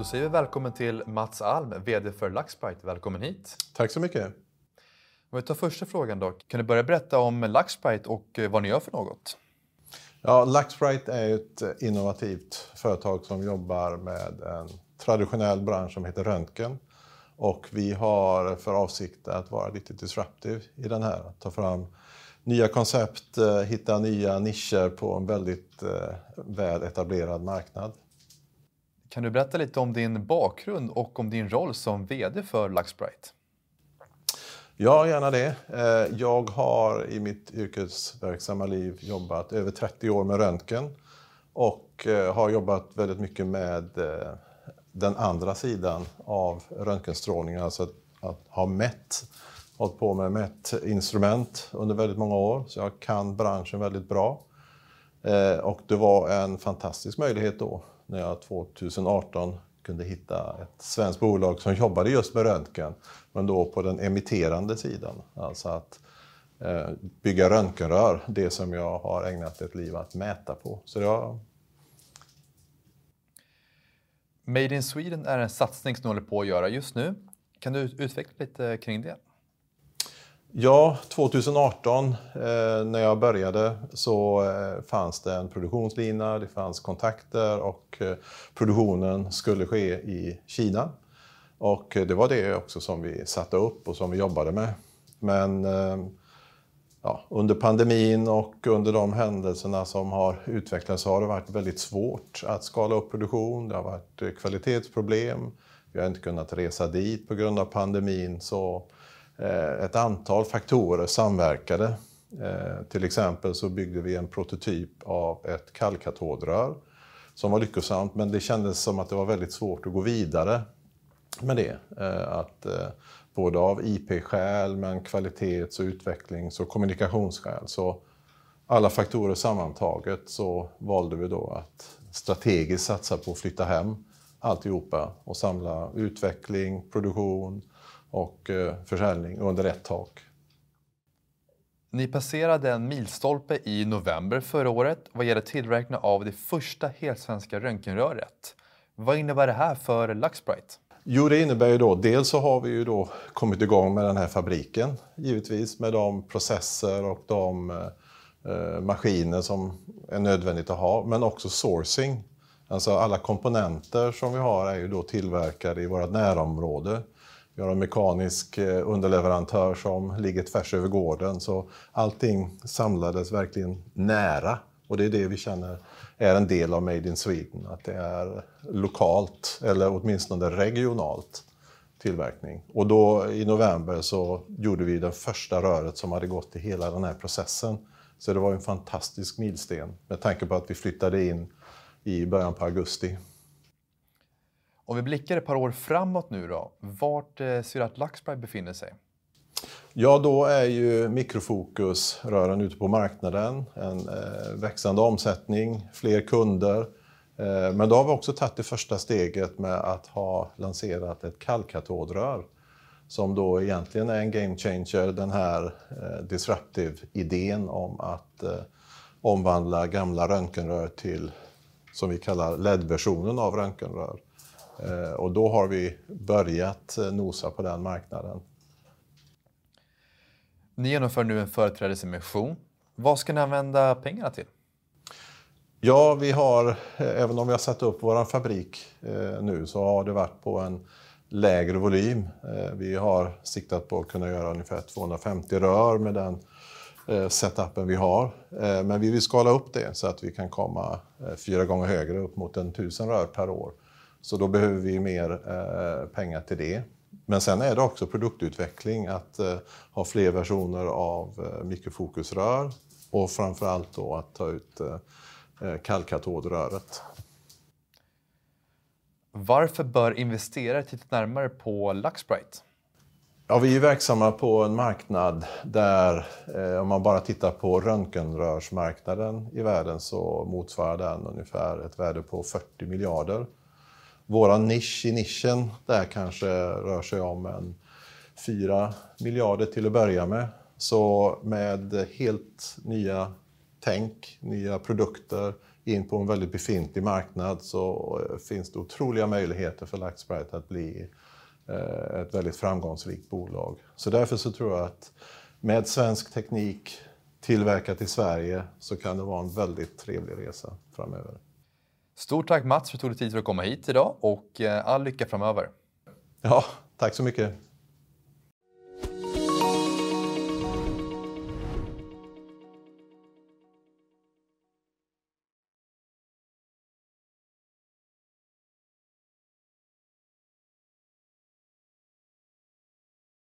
Då säger vi välkommen till Mats Alm, VD för Luxbrite. Välkommen hit. Tack så mycket. Om vi tar första frågan då. Kan du börja berätta om Luxbrite och eh, vad ni gör för något? Ja, Luxbrite är ett innovativt företag som jobbar med en traditionell bransch som heter röntgen. Och vi har för avsikt att vara lite disruptive i den här. Ta fram nya koncept, eh, hitta nya nischer på en väldigt eh, väl etablerad marknad. Kan du berätta lite om din bakgrund och om din roll som VD för Luxbrite? Ja, gärna det. Eh, jag har i mitt yrkesverksamma liv jobbat över 30 år med röntgen och eh, har jobbat väldigt mycket med eh, den andra sidan av röntgenstrålning, alltså att, att ha mätt hållit på med mätinstrument under väldigt många år, så jag kan branschen väldigt bra. Och det var en fantastisk möjlighet då när jag 2018 kunde hitta ett svenskt bolag som jobbade just med röntgen, men då på den emitterande sidan. Alltså att eh, bygga röntgenrör, det som jag har ägnat ett liv att mäta på. Så jag... Made in Sweden är en satsning som du håller på att göra just nu. Kan du utveckla lite kring det? Ja, 2018 eh, när jag började så eh, fanns det en produktionslina, det fanns kontakter och eh, produktionen skulle ske i Kina. Och eh, det var det också som vi satte upp och som vi jobbade med. Men eh, ja, under pandemin och under de händelserna som har utvecklats så har det varit väldigt svårt att skala upp produktion. Det har varit eh, kvalitetsproblem. Vi har inte kunnat resa dit på grund av pandemin. Så Eh, ett antal faktorer samverkade. Eh, till exempel så byggde vi en prototyp av ett kallkatodrör som var lyckosamt men det kändes som att det var väldigt svårt att gå vidare med det. Eh, att, både av IP-skäl men kvalitets och utvecklings och kommunikationsskäl. Så alla faktorer sammantaget så valde vi då att strategiskt satsa på att flytta hem alltihopa och samla utveckling, produktion, och eh, försäljning under ett tak. Ni passerade en milstolpe i november förra året vad gäller tillverkning av det första helsvenska röntgenröret. Vad innebär det här för Luxbrite? Jo, det innebär ju då, dels så har vi ju då kommit igång med den här fabriken, givetvis med de processer och de eh, maskiner som är nödvändigt att ha, men också sourcing. Alltså alla komponenter som vi har är ju då tillverkade i vårt närområde. Vi har en mekanisk eh, underleverantör som ligger tvärs över gården. Så allting samlades verkligen nära. Och det är det vi känner är en del av Made in Sweden. Att det är lokalt, eller åtminstone regionalt tillverkning. Och då i november så gjorde vi det första röret som hade gått i hela den här processen. Så det var en fantastisk milsten med tanke på att vi flyttade in i början på augusti. Om vi blickar ett par år framåt nu då, vart eh, ser du att befinner sig? Ja, då är ju mikrofokusrören ute på marknaden, en eh, växande omsättning, fler kunder. Eh, men då har vi också tagit det första steget med att ha lanserat ett kallkatodrör som då egentligen är en game changer, den här eh, disruptive-idén om att eh, omvandla gamla röntgenrör till, som vi kallar LED-versionen av röntgenrör. Eh, och då har vi börjat eh, nosa på den marknaden. Ni genomför nu en företrädesemission. Vad ska ni använda pengarna till? Ja, vi har, eh, även om vi har satt upp vår fabrik nu, så har det varit på en lägre volym. Vi har siktat på att kunna göra ungefär 250 rör med den setupen vi har. Men vi vill skala upp det så att vi kan komma fyra gånger högre, upp mot en tusen rör per år. Så då behöver vi mer eh, pengar till det. Men sen är det också produktutveckling, att eh, ha fler versioner av eh, mikrofokusrör och framförallt då att ta ut eh, kallkatodröret. Varför bör investerare titta närmare på Luxbrite? Ja, vi är verksamma på en marknad där, eh, om man bara tittar på röntgenrörsmarknaden i världen så motsvarar den ungefär ett värde på 40 miljarder. Vår nisch i nischen där kanske rör sig om en 4 miljarder till att börja med. Så med helt nya tänk, nya produkter in på en väldigt befintlig marknad så finns det otroliga möjligheter för Lightsprite att bli eh, ett väldigt framgångsrikt bolag. Så därför så tror jag att med svensk teknik tillverkat i Sverige så kan det vara en väldigt trevlig resa framöver. Stort tack Mats för att du tog dig tid för att komma hit idag och eh, all lycka framöver. Ja, tack så mycket.